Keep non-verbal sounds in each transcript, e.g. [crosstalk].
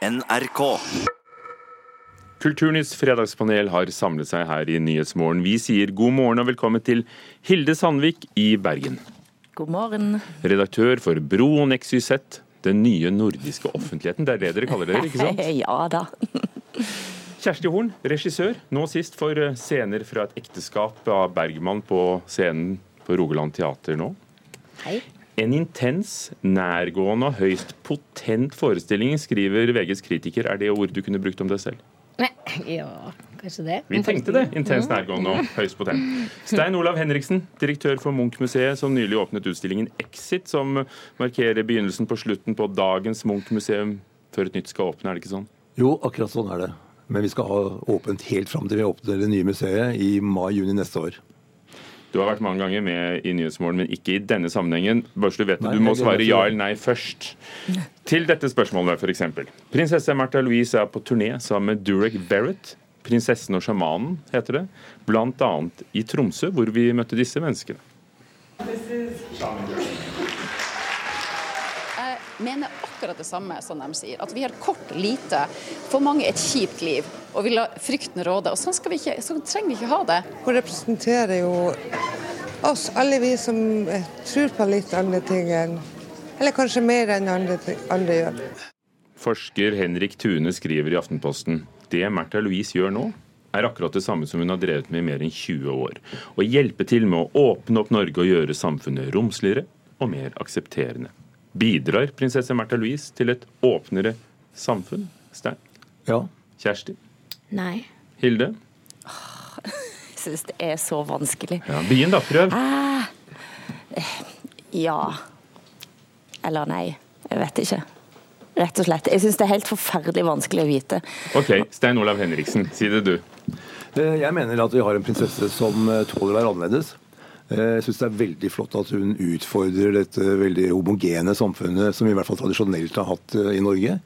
NRK. Kulturnytts fredagspanel har samlet seg her i Nyhetsmorgen. Vi sier god morgen og velkommen til Hilde Sandvik i Bergen. God morgen. Redaktør for Bro og NexyZ, den nye nordiske offentligheten. Det er det dere kaller dere, ikke sant? [laughs] Ja da. Kjersti Horn, regissør. Nå sist for scener fra et ekteskap av Bergman på scenen på Rogaland Teater nå. Hei. En intens, nærgående og høyst potent forestilling, skriver VGs kritiker. Er det ord du kunne brukt om deg selv? Ja, kanskje det. Vi tenkte det. Intens, nærgående og høyst potent. Stein Olav Henriksen, direktør for Munch-museet, som nylig åpnet utstillingen Exit, som markerer begynnelsen på slutten på dagens Munch-museum før et nytt skal åpne, er det ikke sånn? Jo, akkurat sånn er det. Men vi skal ha åpent helt fram til vi åpner det nye museet i mai-juni neste år. Du har vært mange ganger med i Nyhetsmorgen, men ikke i denne sammenhengen. Bare så Du vet, det. du må svare ja eller nei først. Til dette spørsmålet, f.eks. Prinsesse Märtha Louise er på turné sammen med Durek Barrett. 'Prinsessen og sjamanen' heter det. Bl.a. i Tromsø, hvor vi møtte disse menneskene. Jeg mener akkurat det samme som de sier. At vi har kort, lite, for mange et kjipt liv. Og vi lar frykten råde. Og sånn, skal vi ikke, sånn trenger vi ikke ha det. Hun representerer jo oss, alle vi som eh, tror på litt andre ting enn Eller kanskje mer enn andre, andre gjør. Forsker Henrik Tune skriver i Aftenposten det Märtha Louise gjør nå, er akkurat det samme som hun har drevet med i mer enn 20 år. Å hjelpe til med å åpne opp Norge og gjøre samfunnet romsligere og mer aksepterende. Bidrar prinsesse Märtha Louise til et åpnere samfunn? Stein? Ja. Kjersti? Nei. Hilde? [laughs] Jeg syns det er så vanskelig. Ja, Begynn, da. Prøv. Ja. Eller nei. Jeg vet ikke. Rett og slett. Jeg syns det er helt forferdelig vanskelig å vite. OK, Stein Olav Henriksen, si det du. Eh, Jeg mener at vi har en prinsesse som eh, tåler å være annerledes. Eh, Jeg syns det er veldig flott at hun utfordrer dette veldig homogene samfunnet som vi i hvert fall tradisjonelt har hatt eh, i Norge.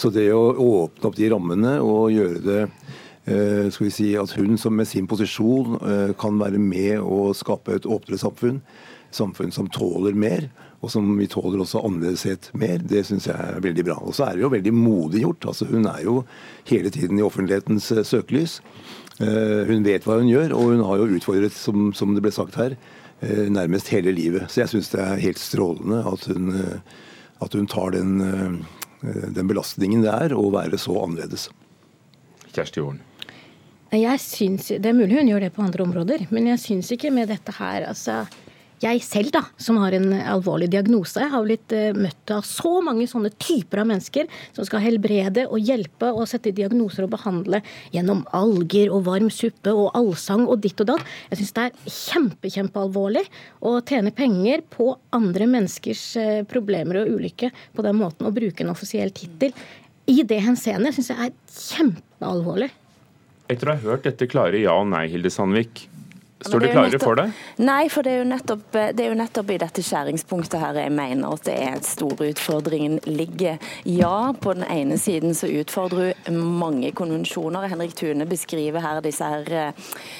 Så det å åpne opp de rammene og gjøre det eh, skal vi si at hun som med sin posisjon kan være med å skape et åpnere samfunn, samfunn som tåler mer, og som vi tåler også annerledeshet mer, det syns jeg er veldig bra. Og så er det jo veldig modig gjort. Altså, hun er jo hele tiden i offentlighetens eh, søkelys. Eh, Hun vet hva hun gjør, og hun har jo utfordret, som, som det ble sagt her, eh, nærmest hele livet. Så jeg syns det er helt strålende at hun, at hun tar den, den belastningen det er å være så annerledes. Kjersti Horn. Jeg synes, Det er mulig hun gjør det på andre områder, men jeg syns ikke med dette her altså, Jeg selv, da, som har en alvorlig diagnose, har blitt eh, møtt av så mange sånne typer av mennesker som skal helbrede og hjelpe og sette diagnoser og behandle gjennom alger og varm suppe og allsang og ditt og datt. Jeg syns det er kjempe, kjempealvorlig å tjene penger på andre menneskers eh, problemer og ulykke på den måten, å bruke en offisiell tittel. I det henseende syns jeg er kjempealvorlig. Etter å ha hørt dette klare ja og nei, Hilde Sandvik, står de klare for det? Nei, for det er, jo nettopp, det er jo nettopp i dette skjæringspunktet her jeg mener at det er et store utfordringen ligger. Ja, på den ene siden så utfordrer hun mange konvensjoner. Henrik Tune beskriver her disse her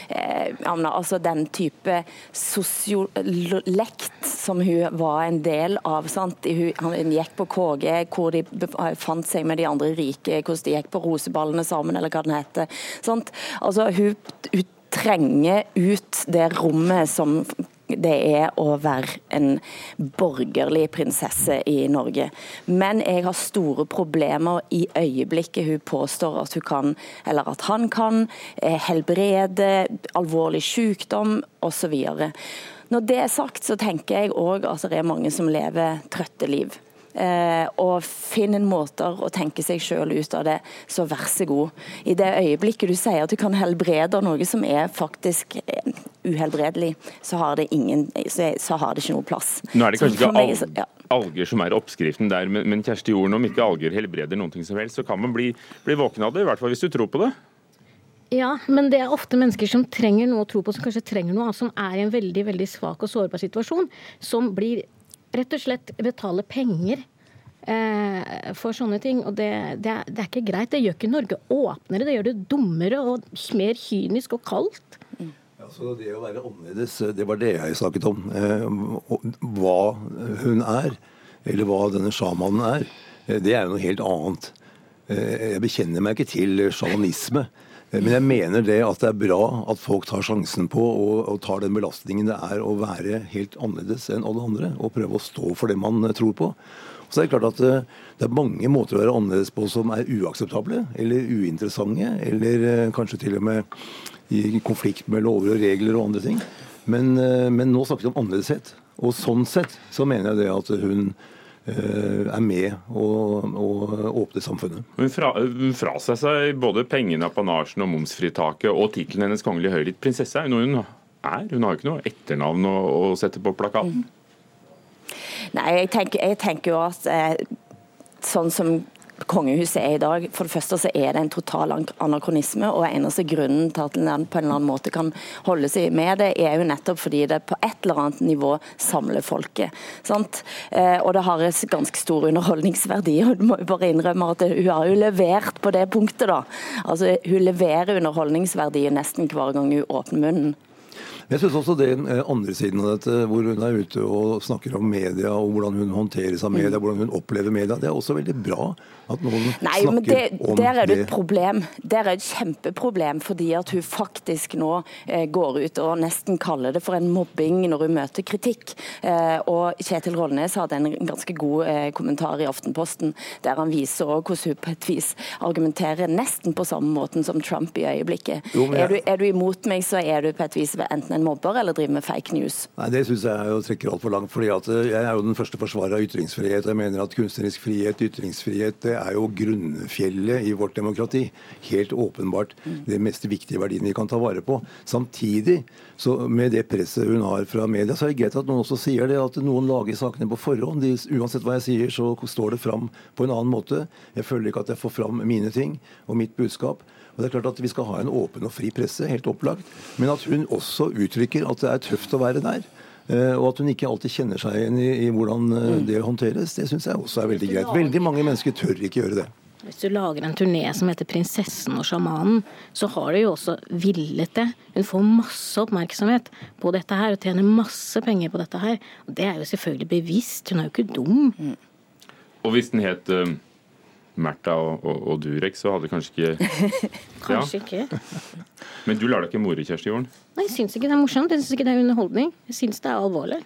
eh, altså den type sosiolekt som hun var en del av. sant? Hun, han gikk på KG, hvor de fant seg med de andre rike, hvordan de gikk på Roseballene sammen, eller hva den heter. sant? Altså, hun, hun trenger ut det rommet som det er å være en borgerlig prinsesse i Norge. Men jeg har store problemer i øyeblikket hun påstår at hun kan, eller at han kan, eh, helbrede alvorlig sykdom osv. Når det er sagt, så tenker jeg òg at det er mange som lever trøtte liv. Eh, og finn en måter å tenke seg sjøl ut av det, så vær så god. I det øyeblikket du sier at du kan helbrede noe som er faktisk eh, uhelbredelig, så har det, ingen, så, så har det ikke noe plass. Nå er det kanskje ikke meg så- ja. alger som er oppskriften der, men, men Kjersti Jorden, om ikke alger helbreder noen ting som helst, så kan man bli, bli våken av det, i hvert fall hvis du tror på det. Ja, men det er ofte mennesker som trenger noe å tro på, som kanskje trenger noe annet, som er i en veldig veldig svak og sårbar situasjon, som blir rett og slett betale penger eh, for sånne ting. Og det, det, er, det er ikke greit. Det gjør ikke Norge åpnere, det gjør det dummere og mer kynisk og kaldt. Så det å være annerledes, det var det jeg snakket om. Eh, Hva hun er, eller hva denne sjamanen er, eh, det er jo noe helt annet. Jeg bekjenner meg ikke til sjamanisme. Men jeg mener det at det er bra at folk tar sjansen på og, og, tar den belastningen det er å være helt annerledes enn alle andre, og prøve å stå for det man tror på. Så det er klart at det er mange måter å være annerledes på som er uakseptable eller uinteressante, eller kanskje til og med i konflikt med lover og regler og andre ting. Men, men nå snakker vi om annerledeshet. Og sånn sett så mener jeg det at hun eh, er med å åpne samfunnet. Hun, fra, hun fraseg seg både pengene, apanasjen og momsfritaket og tittelen hennes kongelige høylytt prinsesse. er noe hun er. Hun har jo ikke noe etternavn å, å sette på plakaten. Nei, jeg tenker, jeg tenker jo at eh, sånn som kongehuset er i dag. For det første så er det en total anakronisme, og eneste grunnen til at den på en eller annen måte kan holde seg med det, er jo nettopp fordi det på et eller annet nivå samler folket. Sant? Eh, og det har en ganske stor underholdningsverdi. og du må jo bare innrømme at Hun har jo levert på det punktet. da. Altså, Hun leverer underholdningsverdi nesten hver gang hun åpner munnen. Jeg syns også den eh, andre siden av dette, hvor hun er ute og snakker om media, og hvordan hun håndteres av media, mm. hvordan hun opplever media, det er også veldig bra at noen Nei, snakker det, om der er det et problem. Der er et kjempeproblem, fordi at hun faktisk nå eh, går ut og nesten kaller det for en mobbing når hun møter kritikk. Eh, og Kjetil Rollnes hadde en ganske god eh, kommentar i Aftenposten, der han viser hvordan hun på et vis argumenterer nesten på samme måten som Trump i øyeblikket. Jo, jeg... er, du, er, du, imot meg, så er du på et vis enten en mobber eller driver med fake news. Nei, Det syns jeg er å trekke altfor langt. fordi eh, Jeg er jo den første forsvarer av ytringsfrihet. Jeg mener at kunstnerisk frihet, ytringsfrihet, det er jo grunnfjellet i vårt demokrati. Helt åpenbart det mest viktige verdien vi kan ta vare på. Samtidig, så med det presset hun har fra media, så er det greit at noen også sier det, at noen lager sakene på forhånd. De, uansett hva jeg sier, så står det fram på en annen måte. Jeg føler ikke at jeg får fram mine ting og mitt budskap. Og det er klart at Vi skal ha en åpen og fri presse, helt opplagt. Men at hun også uttrykker at det er tøft å være der. Eh, og at hun ikke alltid kjenner seg igjen i, i, hvordan eh, mm. det håndteres, det syns jeg også er veldig greit. Veldig mange mennesker tør ikke gjøre det. Hvis du lager en turné som heter 'Prinsessen og sjamanen', så har du jo også villet det. Hun får masse oppmerksomhet på dette her og tjener masse penger på dette her. Og det er jo selvfølgelig bevisst, hun er jo ikke dum. Mm. Og hvis den het uh Märtha og, og, og, Durek, så hadde kanskje ikke [laughs] Kanskje ja. ikke. Men du lar deg ikke more, Kjersti Jorden? Nei, jeg syns ikke det er morsomt. Jeg syns ikke det er underholdning. Jeg syns det er alvorlig.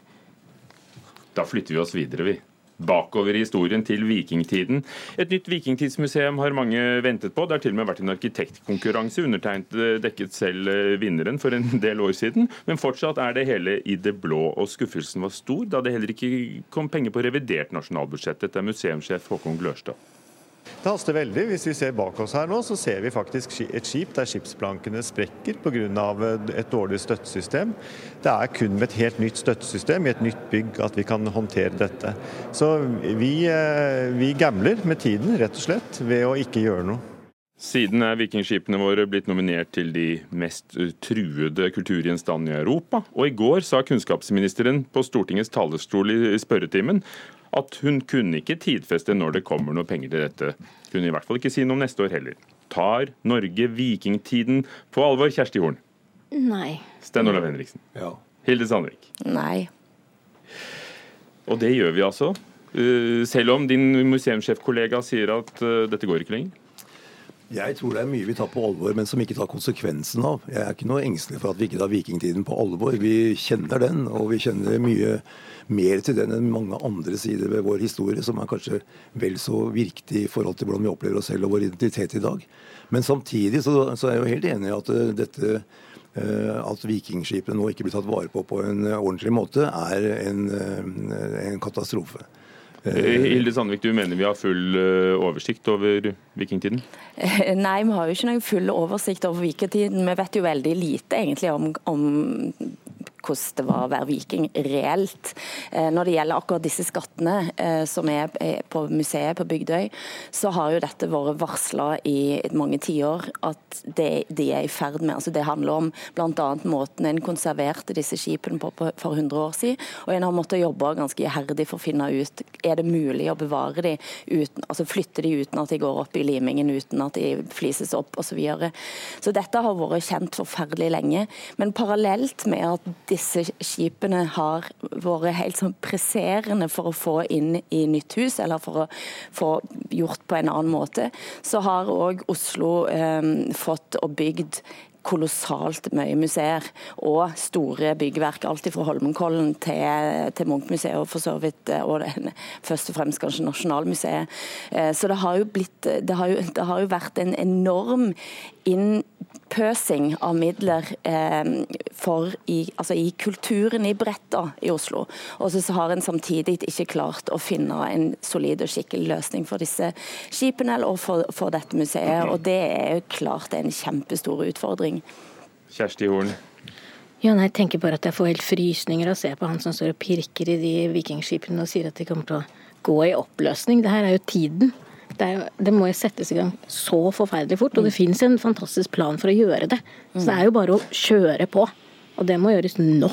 Da flytter vi oss videre, vi. Bakover i historien til vikingtiden. Et nytt vikingtidsmuseum har mange ventet på. Det har til og med vært en arkitektkonkurranse. Undertegnet eh, dekket selv eh, vinneren for en del år siden. Men fortsatt er det hele i det blå, og skuffelsen var stor da det heller ikke kom penger på revidert nasjonalbudsjett. Dette er museumssjef Håkon Glørstad. Det haster veldig. Hvis vi ser bak oss her nå, så ser vi faktisk et skip der skipsplankene sprekker pga. et dårlig støttesystem. Det er kun med et helt nytt støttesystem i et nytt bygg at vi kan håndtere dette. Så vi, eh, vi gambler med tiden, rett og slett, ved å ikke gjøre noe. Siden er vikingskipene våre blitt nominert til de mest truede kulturgjenstandene i Europa. Og i går sa kunnskapsministeren på Stortingets talerstol i spørretimen at hun kunne ikke tidfeste når det kommer noe penger til dette. Kunne i hvert fall ikke si noe om neste år heller. Tar Norge vikingtiden på alvor, Kjersti Horn? Nei. Sten Olav Henriksen? Ja. Hilde Sandvik? Nei. Og det gjør vi altså. Eh, selv om din museumssjefkollega sier at eh, dette går ikke lenger? Jeg tror det er mye vi tar på alvor, men som ikke tar konsekvensen av. Jeg er ikke noe engstelig for at vi ikke tar vikingtiden på alvor. Vi kjenner den, og vi kjenner mye mer til den enn mange andre sider ved vår historie, som er kanskje vel så viktig i forhold til hvordan vi opplever oss selv og vår identitet i dag. Men samtidig så, så er jeg jo helt enig i at eh, dette eh, at vikingskipene nå ikke blir tatt vare på på en ordentlig måte, er en, eh, en katastrofe. Hilde Sandvik, du mener vi har full oversikt over vikingtiden? Nei, vi har jo ikke noen full oversikt over vikingtiden. Vi vet jo veldig lite egentlig om, om hvordan det var å være viking reelt. Eh, når det gjelder akkurat disse skattene eh, som er på museet på Bygdøy, så har jo dette vært varsla i mange tiår at det de er i ferd med. Altså det handler om bl.a. måten en konserverte disse skipene på for 100 år siden. Og en har måttet jobbe ganske iherdig for å finne ut er det mulig å bevare de uten, altså flytte de uten at de går opp i limingen, uten at de flises opp osv. Så, videre. så dette har vært kjent forferdelig lenge. Men parallelt med at disse skipene har vært helt sånn presserende for å få inn i nytt hus, eller for å få gjort på en annen måte, så har òg Oslo eh, fått og bygd kolossalt mye museer og store byggverk. Alt fra Holmenkollen til, til Munchmuseet og for så vidt og og først og fremst kanskje Nasjonalmuseet. Eh, så det har jo, blitt, det har jo, det har jo vært en enorm innpøsing av midler eh, for i, altså i kulturen i Bretta i Oslo. Og så har en samtidig ikke klart å finne en solid og skikkelig løsning for disse skipene og for, for dette museet. Og det er jo klart en kjempestor utfordring. Kjersti Horn. Ja, nei, jeg tenker bare at jeg får helt frysninger av å se på han som står og pirker i de vikingskipene og sier at de kommer til å gå i oppløsning. Det her er jo tiden det, er, det, må jo settes i gang så forferdelig fort. Og det finnes en fantastisk plan for å gjøre det. Så det er jo bare å kjøre på. Og det må gjøres nå.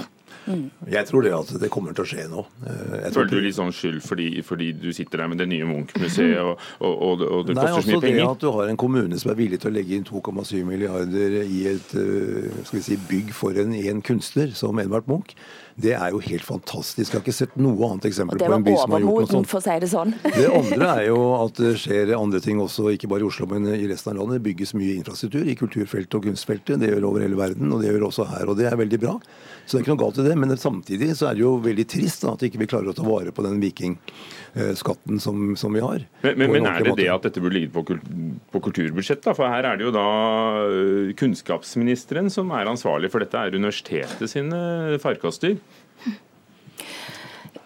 Mm. Jeg tror det at det kommer til å skje nå. Jeg Føler du litt sånn skyld fordi, fordi, du sitter der med det nye Munch-museet [laughs] og, og, og, og, det Nei, koster så mye penger? Det at du har en kommune som er villig til å legge inn 2,7 milliarder i et skal vi si, bygg for en, en kunstner som Edvard Munch, det er jo helt fantastisk. Jeg har ikke sett noe annet eksempel på en by som har gjort noe sånt. For å si det, sånn. [laughs] det andre er jo at det skjer andre ting også, ikke bare i Oslo, men i resten av landet. Det bygges mye infrastruktur i kulturfeltet og kunstfeltet. Det gjør over hele verden, og det gjør også her. Og det er veldig bra. Så det er ikke noe galt i det. Men samtidig så er det jo veldig trist da, at ikke vi ikke klarer å ta vare på den vikingskatten som, som vi har. Men, men, men er det måte. det at dette burde ligge på, på kulturbudsjettet? For her er det jo da øh, kunnskapsministeren som er ansvarlig for dette, er universitetet sine farkoster.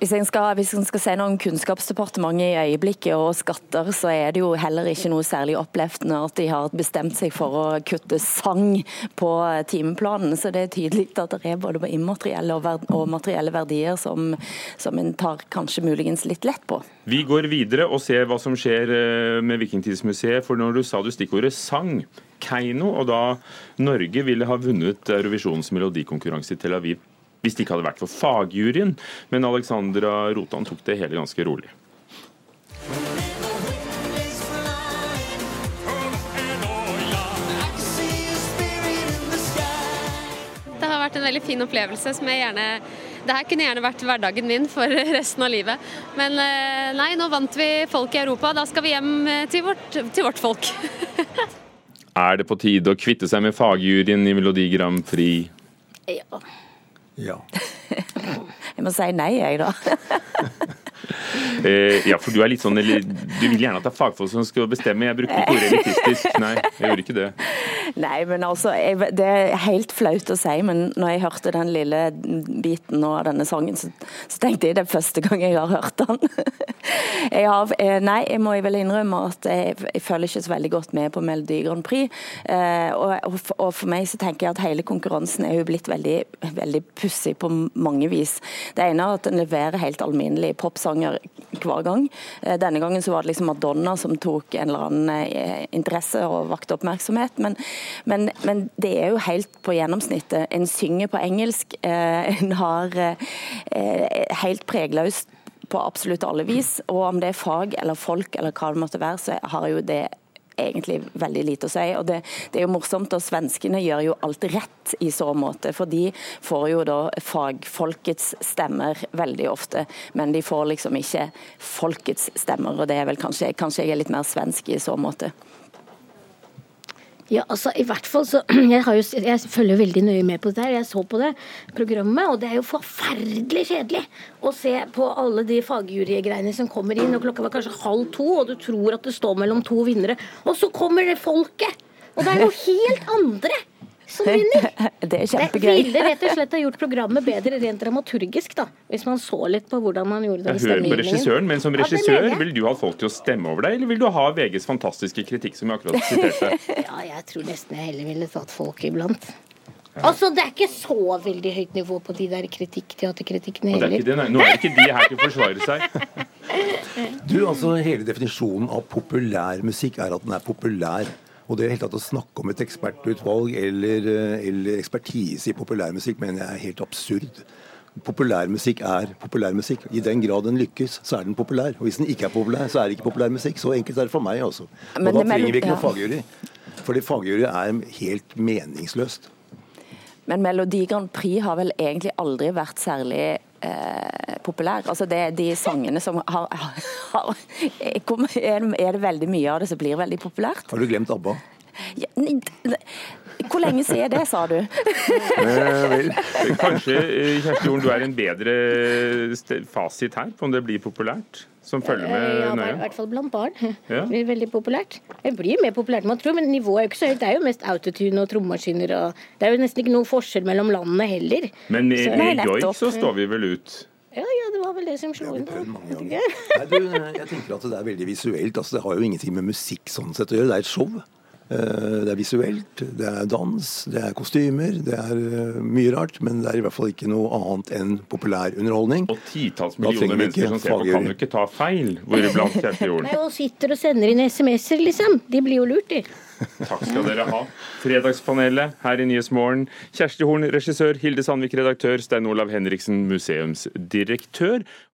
Hvis en skal, skal si noe om Kunnskapsdepartementet i øyeblikket og skatter, så er det jo heller ikke noe særlig oppløftende at de har bestemt seg for å kutte sang på timeplanen. Så det er tydelig at det er både immaterielle og, materielle verdier som, som en tar kanskje muligens litt lett på. Vi går videre og ser hva som skjer eh, med Vikingtidsmuseet. For når du sa du stikkordet sang, Keiino, og da Norge ville ha vunnet Eurovisjonens melodikonkurranse i Tel Aviv hvis det ikke hadde vært for fagjuryen. Men Alexandra Rotan tok det hele ganske rolig. Det har vært en veldig fin opplevelse som jeg gjerne det her kunne gjerne vært hverdagen min for [laughs] resten av livet. Men eh, nei, nå vant vi folk i Europa. Da skal vi hjem eh, til vårt, til vårt folk. [laughs] er det på tide å kvitte seg med fagjuryen i Melodi Grand Prix? Ja. Ja. [laughs] jeg må si nei, jeg, da. [laughs] eh, ja, for du er litt sånn eller, Du vil gjerne at det er fagfolk som skal bestemme. Jeg brukte ikke ordet elitistisk. [laughs] Nei, jeg gjorde ikke det. Nei, men altså, jeg, Det er helt flaut å si, men når jeg hørte den lille biten av denne sangen, så, så, tenkte jeg det er første gang jeg har hørt den. Jeg har, eh, nei, jeg må vel innrømme at jeg, jeg, følger ikke så veldig godt med på Melodi Grand Prix. Eh, og, og, for meg så tenker jeg at hele konkurransen er jo blitt veldig, veldig pussig på mange vis. Det ene er at den leverer helt alminnelige popsanger hver gang. Eh, denne gangen så var det liksom Madonna som tok en eller annen eh, interesse og vakte oppmerksomhet. Men, men, men det er jo helt på gjennomsnittet. En synger på engelsk. Eh, en har helt pregløst på absolutt alle vis. Og om det er fag eller folk eller hva det måtte være, så har jo det egentlig veldig lite å si. og det, det, er jo morsomt, og Svenskene gjør jo alt rett i så måte. For de får jo da fagfolkets stemmer veldig ofte, men de får liksom ikke folkets stemmer. og det er vel Kanskje, kanskje jeg er litt mer svensk i så måte. Ja, altså i hvert fall så [clears throat] Jeg, jo, jeg følger veldig nøye med på det her. Jeg så på det programmet, og det er jo forferdelig kjedelig å se på alle de fagjurygreiene som kommer inn, og klokka var kanskje halv to, og du tror at det står mellom to vinnere, og så kommer det folket! Og det er noe [laughs] helt andre som vinner. [laughs] Det er kjempegøy. Det ville rett og slett ha gjort programmet bedre rent dramaturgisk, da. Hvis man så litt på hvordan man gjorde det. Jeg hører på regissøren, men som regissør, ja, vil du ha folk til å stemme over deg, eller vil du ha VGs fantastiske kritikk, som jeg akkurat [laughs] siterte? ja, jeg tror nesten jeg heller ville tatt folk iblant. Ja. Altså, Det er ikke så veldig høyt nivå på de der kritikk, teaterkritikkene heller. Det er Nå er ikke de her til å forsvare seg. [laughs] Du, altså Hele definisjonen av populærmusikk er at den er populær. Og det hele tatt å snakke om et ekspertutvalg eller, eh, eller ekspertise i populærmusikk mener jeg er helt absurd. Populærmusikk er populærmusikk. I den grad den lykkes, så er den populær. Og hvis den ikke er populær, så er det ikke populærmusikk. Så enkelt er det for meg også. Og da trenger vi ikke noe fagjury. Fordi fagjury er helt meningsløst. Men Melodi Grand Prix har vel egentlig aldri vært særlig eh, populær. Altså det er de sangene som har, har Er det veldig mye av det som blir veldig populært? Har du glemt ABBA? Ja, hvor lenge siden det, sa du? Kanskje Kjersti Horn, du er en bedre fasit her på om det blir populært? Som følger med Eh, ja, nøye? I hvert fall blant barn. Ja. Det blir veldig populært. Det blir mer populært enn man tror, men nivået er jo ikke så høyt. Det er jo mest autotune og trommemaskiner og Det er jo nesten ikke noe forskjell mellom landene heller. Men med, Så- med joik så står vi vel ut? Ja, ja, det var vel det som slo inn. jeg tenker at det er veldig visuelt. Altså, det har jo ingenting med musikk sånn sett å gjøre. Det er et show. Eh, Det er visuelt, det er dans, det er kostymer, det er eh, mye rart. Men det er i hvert fall ikke noe annet enn populær underholdning. Og titalls millioner mennesker ikke som ser på, kan jo ikke ta feil. Hvoriblant Kjersti Jorden. Nei, og sitter og sender inn SMS-er, liksom. De blir jo lurt, de. Takk skal dere ha. Fredagspanelet her i Nyhetsmorgen. Kjersti Horn, regissør. Hilde Sandvik, redaktør. Stein Olav Henriksen, museumsdirektør.